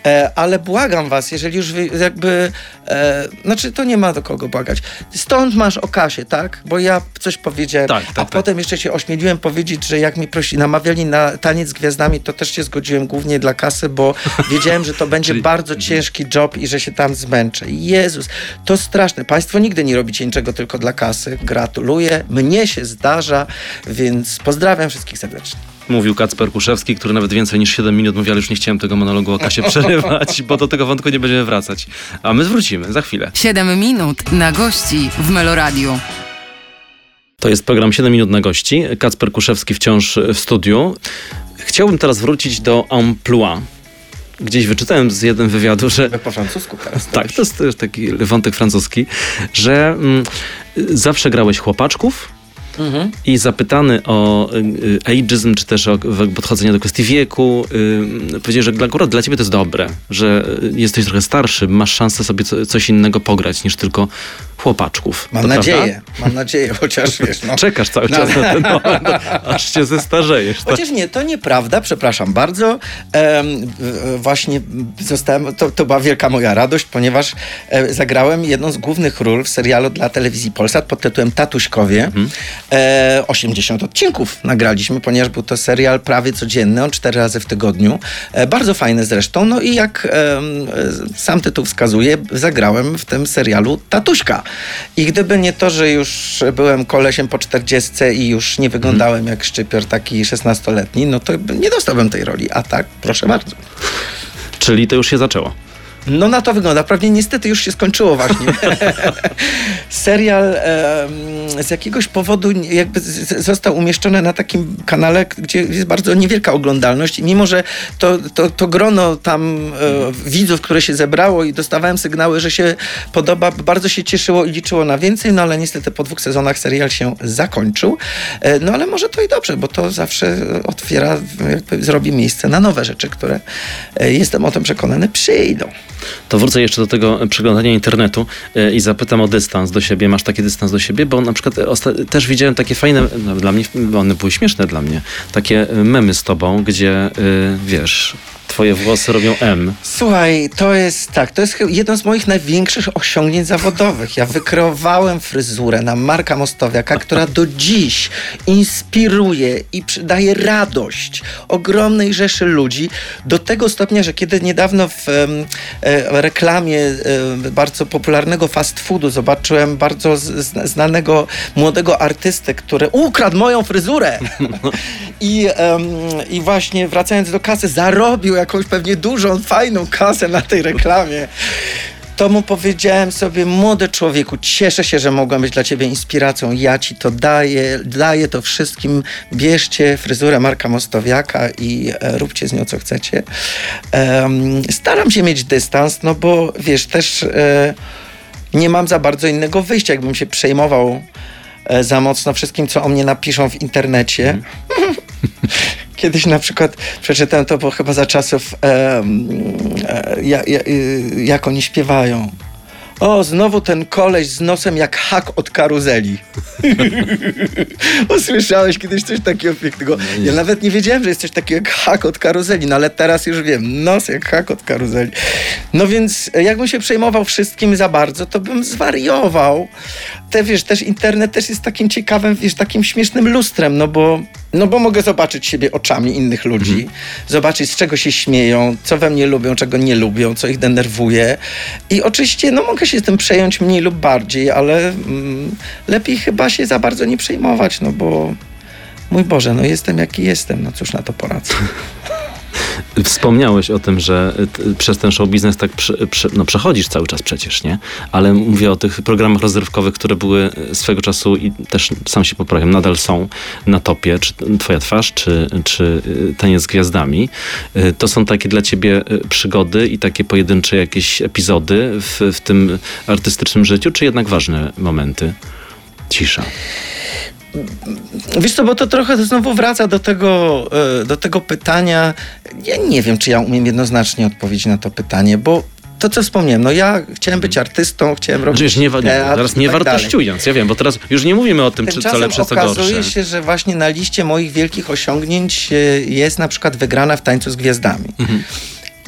E, ale błagam was, jeżeli już wy, jakby, e, znaczy to nie ma do kogo błagać. Stąd masz o kasie, tak? Bo ja coś powiedziałem, Tak, tak, a tak. potem jeszcze się ośmieliłem powiedzieć, że jak mi prosi, namawiali na taniec z gwiazdami, to też się zgodziłem głównie dla kasy, bo wiedziałem, że to będzie Czyli- bardzo ciężki job i że się tam zmęczę. Jezus, to straszne. Państwo nigdy nie robicie niczego tylko dla kasy. Gratuluję. Mnie się zdarza, więc pozdrawiam wszystkich serdecznie. Mówił Kacper Kuszewski, który nawet więcej niż 7 minut mówił, ale już nie chciałem tego monologu o kasie przerywać, bo do tego wątku nie będziemy wracać. A my zwrócimy za chwilę. 7 minut na gości w Meloradiu. To jest program 7 minut na gości. Kacper Kuszewski wciąż w studiu. Chciałbym teraz wrócić do amplua. gdzieś wyczytałem z jednym wywiadu, że... Po francusku teraz. Tak, to jest też taki wątek francuski, że mm, zawsze grałeś chłopaczków, I zapytany o y, y, ageism, czy też o podchodzenie do kwestii wieku, y, powiedział, że akurat dla ciebie to jest dobre, że jesteś trochę starszy, masz szansę sobie coś innego pograć niż tylko chłopaczków. Mam to nadzieję, prawda? mam nadzieję, chociaż wiesz. No. Czekasz cały czas no. na ten moment, aż się zestarzejesz. Tak? Chociaż nie, to nieprawda, przepraszam bardzo. właśnie zostałem, to, to była wielka moja radość, ponieważ e, zagrałem jedną z głównych ról w serialu dla telewizji Polsat pod tytułem Tatuśkowie. Mhm. 80 e, odcinków nagraliśmy, ponieważ był to serial prawie codzienny, on cztery razy w tygodniu. E, bardzo fajny zresztą. No i jak sam tytuł wskazuje, zagrałem w tym serialu Tatuśka. I gdyby nie to, że już byłem kolesiem po 40 i już nie wyglądałem hmm. jak szczypior taki 16-letni, no to nie dostałbym tej roli. A tak, proszę bardzo. Czyli to już się zaczęło. No na to wygląda. Prawnie niestety już się skończyło właśnie. Serial e, z jakiegoś powodu jakby z, został umieszczony na takim kanale, gdzie jest bardzo niewielka oglądalność i mimo, że to, to, to grono tam e, widzów, które się zebrało i dostawałem sygnały, że się podoba, bardzo się cieszyło i liczyło na więcej, no ale niestety po dwóch sezonach serial się zakończył. E, no ale może to i dobrze, bo to zawsze otwiera, jakby zrobi miejsce na nowe rzeczy, które e, jestem o tym przekonany przyjdą. To wrócę jeszcze do tego przeglądania internetu e, i zapytam o dystans do siebie. Masz taki dystans do siebie? Bo na przykład też widziałem takie fajne, no, dla mnie, one były śmieszne dla mnie, takie memy z tobą, gdzie wiesz, Twoje włosy robią M. Słuchaj, to jest tak, to jest jedno z moich największych osiągnięć zawodowych. Ja wykreowałem fryzurę na Marka Mostowiaka, która do dziś inspiruje i przydaje radość ogromnej rzeszy ludzi do tego stopnia, że kiedy niedawno w e, reklamie e, bardzo popularnego fast foodu zobaczyłem bardzo znanego młodego artystę, który ukradł moją fryzurę i, i właśnie wracając do kasy zarobił jakąś pewnie dużą, fajną kasę na tej reklamie to mu powiedziałem sobie, młody człowieku, cieszę się, że mogłem być dla ciebie inspiracją. Ja ci to daję, daję to wszystkim. Bierzcie fryzurę Marka Mostowiaka i e, róbcie z nią co chcecie. Um, staram się mieć dystans, no bo wiesz, też e, nie mam za bardzo innego wyjścia, jakbym się przejmował e, za mocno wszystkim, co o mnie napiszą w internecie. Mm. Kiedyś na przykład przeczytałem to, bo chyba za czasów, e, e, ja, ja, jak oni śpiewają. O, znowu ten koleś z nosem jak hak od karuzeli. Usłyszałeś kiedyś coś takiego pięknego? Ja nawet nie wiedziałem, że jest coś takiego jak hak od karuzeli, no ale teraz już wiem. Nos jak hak od karuzeli. No więc jakbym się przejmował wszystkim za bardzo, to bym zwariował. Te, wiesz, też internet też jest takim ciekawym, wiesz, takim śmiesznym lustrem, no bo no bo mogę zobaczyć siebie oczami innych ludzi, mhm. zobaczyć z czego się śmieją, co we mnie lubią, czego nie lubią, co ich denerwuje. I oczywiście no mogę się z tym przejąć mniej lub bardziej, ale mm, lepiej chyba się za bardzo nie przejmować, no bo mój Boże, no jestem jaki jestem, no cóż na to poradzę. Wspomniałeś o tym, że przez ten show biznes tak prze, prze, no przechodzisz cały czas przecież, nie? Ale mówię o tych programach rozrywkowych, które były swego czasu i też sam się poprawiam, nadal są na topie, czy Twoja twarz, czy, czy y, Taniec z gwiazdami. Y, to są takie dla ciebie y, przygody i takie pojedyncze jakieś epizody w, w tym artystycznym życiu, czy jednak ważne momenty? Cisza. Wiesz co, bo to trochę znowu wraca do tego, e, do tego pytania. Ja nie wiem, czy ja umiem jednoznacznie odpowiedzieć na to pytanie, bo to, co wspomniałem, no ja chciałem być artystą, chciałem robić znaczy, nie, teatr, teraz nie tak wartościując, ja wiem, bo teraz już nie mówimy o tym, czy co lepsze, co gorsze. okazuje się, że właśnie na liście moich wielkich osiągnięć e, jest na przykład wygrana w Tańcu z Gwiazdami. Mhm.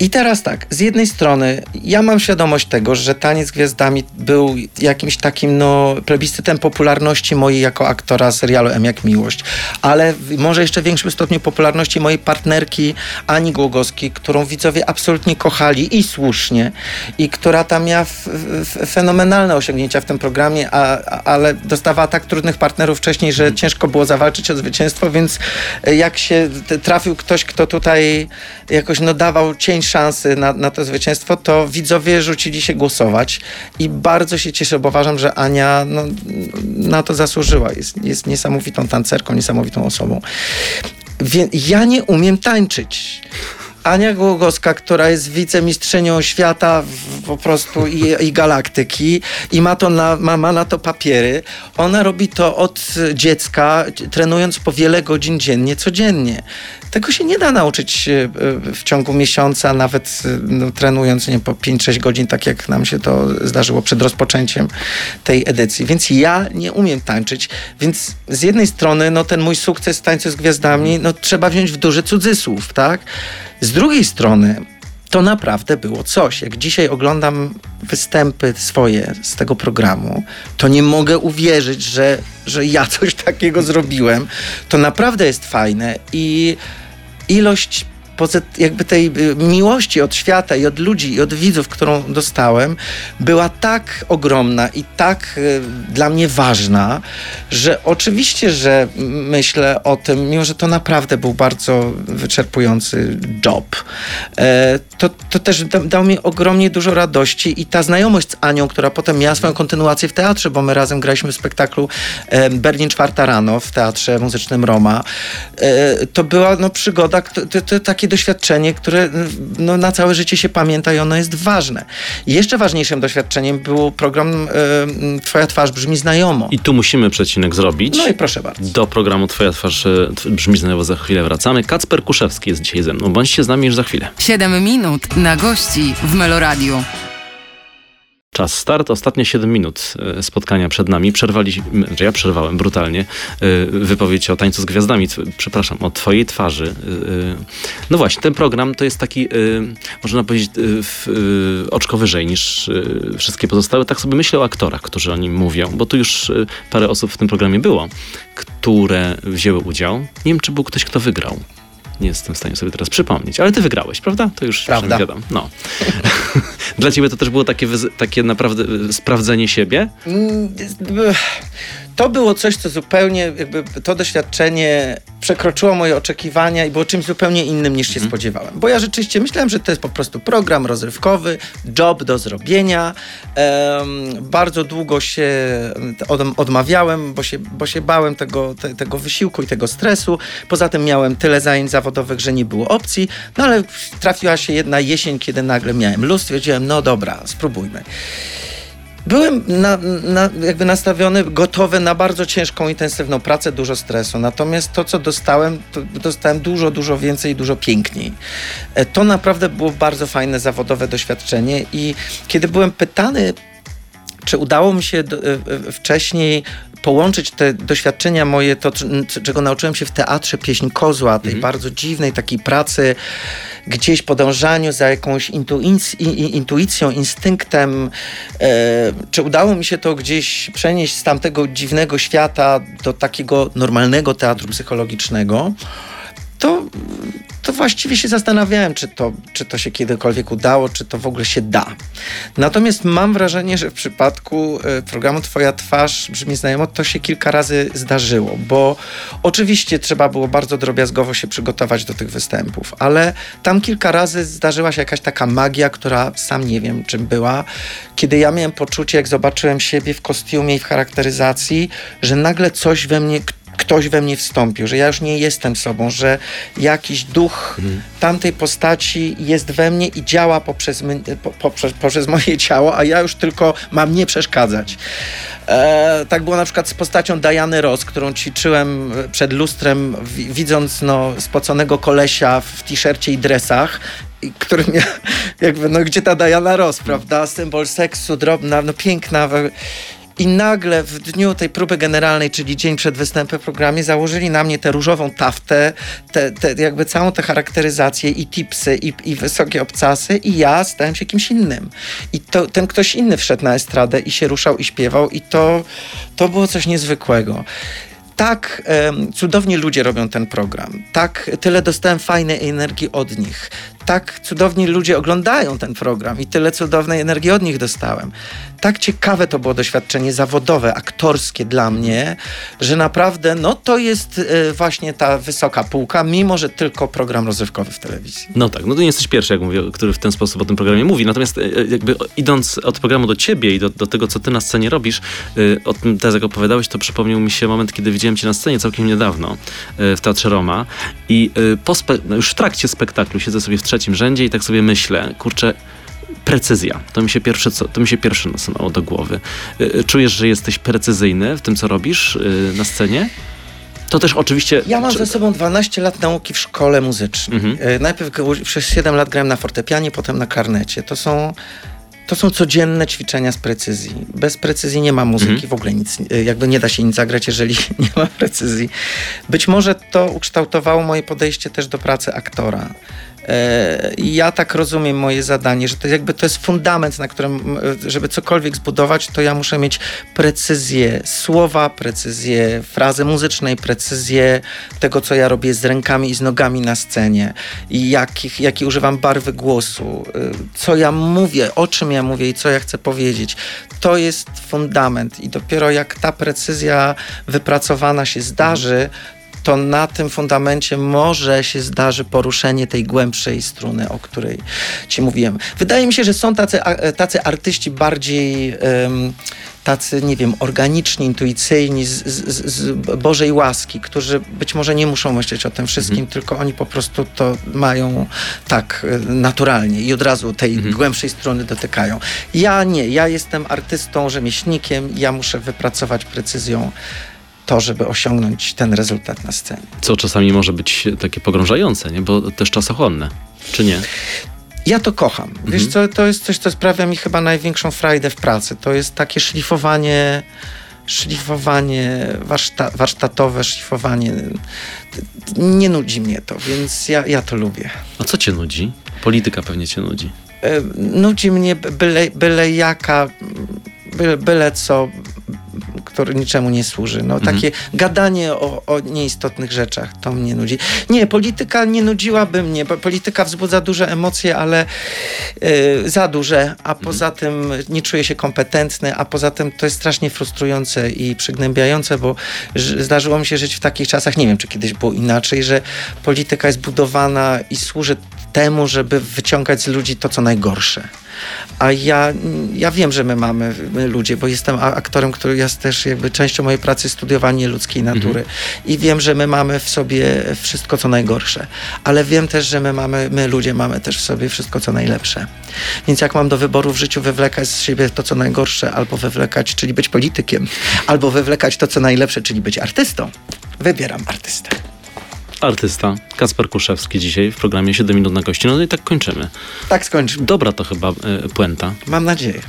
I teraz tak, z jednej strony ja mam świadomość tego, że Taniec Gwiazdami był jakimś takim no, plebiscytem popularności mojej jako aktora serialu M jak Miłość, ale może jeszcze w większym stopniu popularności mojej partnerki Ani Głogowskiej, którą widzowie absolutnie kochali i słusznie i która tam miała f, f, fenomenalne osiągnięcia w tym programie, a, a, ale dostawała tak trudnych partnerów wcześniej, że ciężko było zawalczyć o zwycięstwo, więc jak się trafił ktoś, kto tutaj jakoś no, dawał cień szansy na, na to zwycięstwo, to widzowie rzucili się głosować i bardzo się cieszę, bo uważam, że Ania no, na to zasłużyła. Jest, jest niesamowitą tancerką, niesamowitą osobą. Ja nie umiem tańczyć Ania Głogowska, która jest wicemistrzynią świata w, po prostu i, i galaktyki i ma, to na, ma, ma na to papiery. Ona robi to od dziecka, trenując po wiele godzin dziennie, codziennie. Tego się nie da nauczyć e, w ciągu miesiąca, nawet e, no, trenując nie, po 5-6 godzin, tak jak nam się to zdarzyło przed rozpoczęciem tej edycji. Więc ja nie umiem tańczyć, więc z jednej strony no, ten mój sukces tańcu z gwiazdami no, trzeba wziąć w duży cudzysłów, tak? Z drugiej strony to naprawdę było coś. Jak dzisiaj oglądam występy swoje z tego programu, to nie mogę uwierzyć, że, że ja coś takiego zrobiłem. To naprawdę jest fajne i ilość jakby tej y, miłości od świata i od ludzi i od widzów, którą dostałem, była tak ogromna i tak y, dla mnie ważna, że oczywiście, że myślę o tym, mimo że to naprawdę był bardzo wyczerpujący job, e, to, to też dał mi ogromnie dużo radości i ta znajomość z Anią, która potem miała swoją kontynuację w teatrze, bo my razem graliśmy w spektaklu e, Berlin czwarta rano w Teatrze Muzycznym Roma, e, to była no, przygoda, to, to, takie takie doświadczenie, które no, na całe życie się pamięta i ono jest ważne. I jeszcze ważniejszym doświadczeniem był program y, Twoja twarz brzmi znajomo. I tu musimy przecinek zrobić. No i proszę bardzo. Do programu Twoja twarz e, brzmi znajomo za chwilę wracamy. Kacper Kuszewski jest dzisiaj ze mną. Bądźcie z nami już za chwilę. 7 minut na gości w Meloradiu. Czas start, ostatnie 7 minut e, spotkania przed nami. Przerwaliśmy, ja przerwałem brutalnie e, wypowiedź o tańcu z gwiazdami, przepraszam, o twojej twarzy. E, no właśnie, ten program to jest taki, można powiedzieć, oczko wyżej niż wszystkie pozostałe. Tak sobie myślę o aktorach, którzy o nim mówią, bo tu już parę osób w tym programie było, które wzięły udział. Nie wiem, czy był ktoś, kto wygrał. Nie jestem w stanie sobie teraz przypomnieć, ale ty wygrałeś, prawda? To już prawda. wiadomo. No. Dla ciebie to też było takie, takie naprawdę y, sprawdzenie siebie? To było coś, co zupełnie, jakby to doświadczenie przekroczyło moje oczekiwania i było czymś zupełnie innym niż się mm. spodziewałem. Bo ja rzeczywiście myślałem, że to jest po prostu program rozrywkowy, job do zrobienia. Um, bardzo długo się od, odmawiałem, bo się, bo się bałem tego, te, tego wysiłku i tego stresu. Poza tym miałem tyle zajęć zawodowych, że nie było opcji. No ale trafiła się jedna jesień, kiedy nagle miałem luz, stwierdziłem, no dobra, spróbujmy. Byłem na, na, jakby nastawiony, gotowy na bardzo ciężką, intensywną pracę, dużo stresu. Natomiast to, co dostałem, to dostałem dużo, dużo więcej, dużo piękniej. E, to naprawdę było bardzo fajne zawodowe doświadczenie i kiedy byłem pytany, czy udało mi się e, e, wcześniej połączyć te doświadczenia moje, to czego nauczyłem się w teatrze pieśń kozła, tej mhm. bardzo dziwnej takiej pracy, gdzieś podążaniu za jakąś intuicją, instynktem. E, czy udało mi się to gdzieś przenieść z tamtego dziwnego świata do takiego normalnego teatru psychologicznego? To to właściwie się zastanawiałem, czy to, czy to się kiedykolwiek udało, czy to w ogóle się da. Natomiast mam wrażenie, że w przypadku e, programu Twoja twarz brzmi znajomo, to się kilka razy zdarzyło, bo oczywiście trzeba było bardzo drobiazgowo się przygotować do tych występów, ale tam kilka razy zdarzyła się jakaś taka magia, która sam nie wiem czym była, kiedy ja miałem poczucie, jak zobaczyłem siebie w kostiumie i w charakteryzacji, że nagle coś we mnie, ktoś we mnie wstąpił, że ja już nie jestem sobą, że jakiś duch mhm. tamtej postaci jest we mnie i działa poprzez, poprzez, poprzez moje ciało, a ja już tylko mam nie przeszkadzać. E, tak było na przykład z postacią Diany Ross, którą ćwiczyłem przed lustrem, widząc no, spoconego kolesia w t-shircie i dresach który miał, jakby, no gdzie ta Diana Ross, prawda? Symbol seksu, drobna, no piękna. I nagle w dniu tej próby generalnej, czyli dzień przed występem w programie, założyli na mnie tę różową taftę, te, te, jakby całą tę charakteryzację i tipsy, i, i wysokie obcasy i ja stałem się kimś innym. I to, ten ktoś inny wszedł na estradę i się ruszał i śpiewał i to, to było coś niezwykłego tak cudownie ludzie robią ten program. Tak tyle dostałem fajnej energii od nich tak cudowni ludzie oglądają ten program i tyle cudownej energii od nich dostałem. Tak ciekawe to było doświadczenie zawodowe, aktorskie dla mnie, że naprawdę no to jest y, właśnie ta wysoka półka, mimo że tylko program rozrywkowy w telewizji. No tak, no to nie jesteś pierwszy, jak mówię, który w ten sposób o tym programie mówi. Natomiast y, jakby idąc od programu do ciebie i do, do tego, co ty na scenie robisz, o tym teraz jak opowiadałeś, to przypomniał mi się moment, kiedy widziałem cię na scenie całkiem niedawno w Teatrze Roma i po no już w trakcie spektaklu siedzę sobie w trzeciej trzecim rzędzie i tak sobie myślę, kurczę, precyzja. To mi się pierwsze, to mi się pierwsze nasunęło do głowy. Y, Czujesz, że jesteś precyzyjny w tym, co robisz y, na scenie? To też oczywiście... Ja mam ze sobą 12 lat nauki w szkole muzycznej. Mhm. Najpierw przez 7 lat grałem na fortepianie, potem na karnecie. To są, to są codzienne ćwiczenia z precyzji. Bez precyzji nie ma muzyki, Mhm. w ogóle nic, jakby nie da się nic zagrać, jeżeli nie ma precyzji. Być może to ukształtowało moje podejście też do pracy aktora. E, Ja tak rozumiem moje zadanie, że to jakby to jest fundament, na którym, e, żeby cokolwiek zbudować, to ja muszę mieć precyzję słowa, precyzję frazy muzycznej, precyzję tego, co ja robię z rękami i z nogami na scenie i jakich, jakie używam barwy głosu, y, co ja mówię, o czym ja mówię i co ja chcę powiedzieć. To jest fundament i dopiero jak ta precyzja wypracowana się zdarzy, to na tym fundamencie może się zdarzy poruszenie tej głębszej struny, o której ci mówiłem. Wydaje mi się, że są tacy, tacy artyści bardziej tacy, nie wiem, organiczni, intuicyjni, z, z, z Bożej łaski, którzy być może nie muszą myśleć o tym wszystkim, tylko oni po prostu to mają tak e, naturalnie i od razu tej głębszej struny dotykają. Ja nie, ja jestem artystą, rzemieślnikiem, ja muszę wypracować precyzją to, żeby osiągnąć ten rezultat na scenie. Co czasami może być takie pogrążające, nie? bo też czasochłonne, czy nie? Ja to kocham. Wiesz co, to jest coś, co sprawia mi chyba największą frajdę w pracy. To jest takie szlifowanie, szlifowanie warszta, warsztatowe, szlifowanie. Nie nudzi mnie to, więc ja, ja to lubię. A co cię nudzi? Polityka pewnie cię nudzi. E, Nudzi mnie byle, byle jaka, byle, byle co, które niczemu nie służy. No, Takie gadanie o, o nieistotnych rzeczach, to mnie nudzi. Nie, polityka nie nudziłaby mnie, bo polityka wzbudza duże emocje, ale e, za duże, a poza tym nie czuję się kompetentny, a poza tym to jest strasznie frustrujące i przygnębiające, bo zdarzyło mi się żyć w takich czasach, nie wiem, czy kiedyś było inaczej, że polityka jest budowana i służy temu, żeby wyciągać z ludzi to, co najgorsze. A ja, ja wiem, że my mamy, my ludzie, bo jestem aktorem, który jest też jakby częścią mojej pracy studiowanie ludzkiej natury. I wiem, że my mamy w sobie wszystko, co najgorsze. Ale wiem też, że my mamy, my ludzie mamy też w sobie wszystko, co najlepsze. Więc jak mam do wyboru w życiu wywlekać z siebie to, co najgorsze, albo wywlekać, czyli być politykiem, albo wywlekać to, co najlepsze, czyli być artystą, wybieram artystę. Artysta Kacper Kuszewski dzisiaj w programie 7 minut na gości. No i tak kończymy. Tak skończmy. Dobra to chyba y, puenta. Mam nadzieję.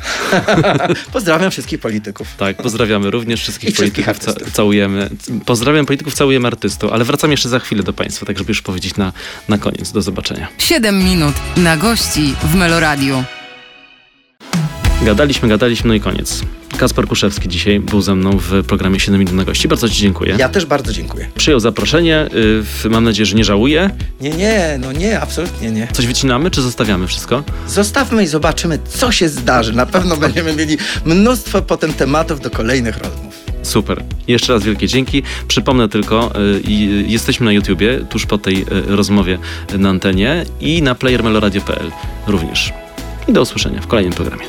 Pozdrawiam wszystkich polityków. Tak, pozdrawiamy również wszystkich I wszystkich polityków. Ca- artystów. całujemy. Pozdrawiam polityków, całujemy artystów, ale wracam jeszcze za chwilę do Państwa, tak żeby już powiedzieć na, na koniec. Do zobaczenia. 7 minut na gości w Meloradiu. Gadaliśmy, gadaliśmy, no i koniec. Kacper Kuszewski dzisiaj był ze mną w programie 7 minut na gości. Bardzo Ci dziękuję. Ja też bardzo dziękuję. Przyjął zaproszenie. y, w- Mam nadzieję, że nie żałuje. Nie, nie, no nie, absolutnie nie. Coś wycinamy, czy zostawiamy wszystko? Zostawmy i zobaczymy, co się zdarzy. Na pewno będziemy mieli mnóstwo potem tematów do kolejnych rozmów. Super. Jeszcze raz wielkie dzięki. Przypomnę tylko, y, i- jesteśmy na YouTubie, tuż po tej y, rozmowie na antenie i na playermeloradio.pl również. I do usłyszenia w kolejnym programie.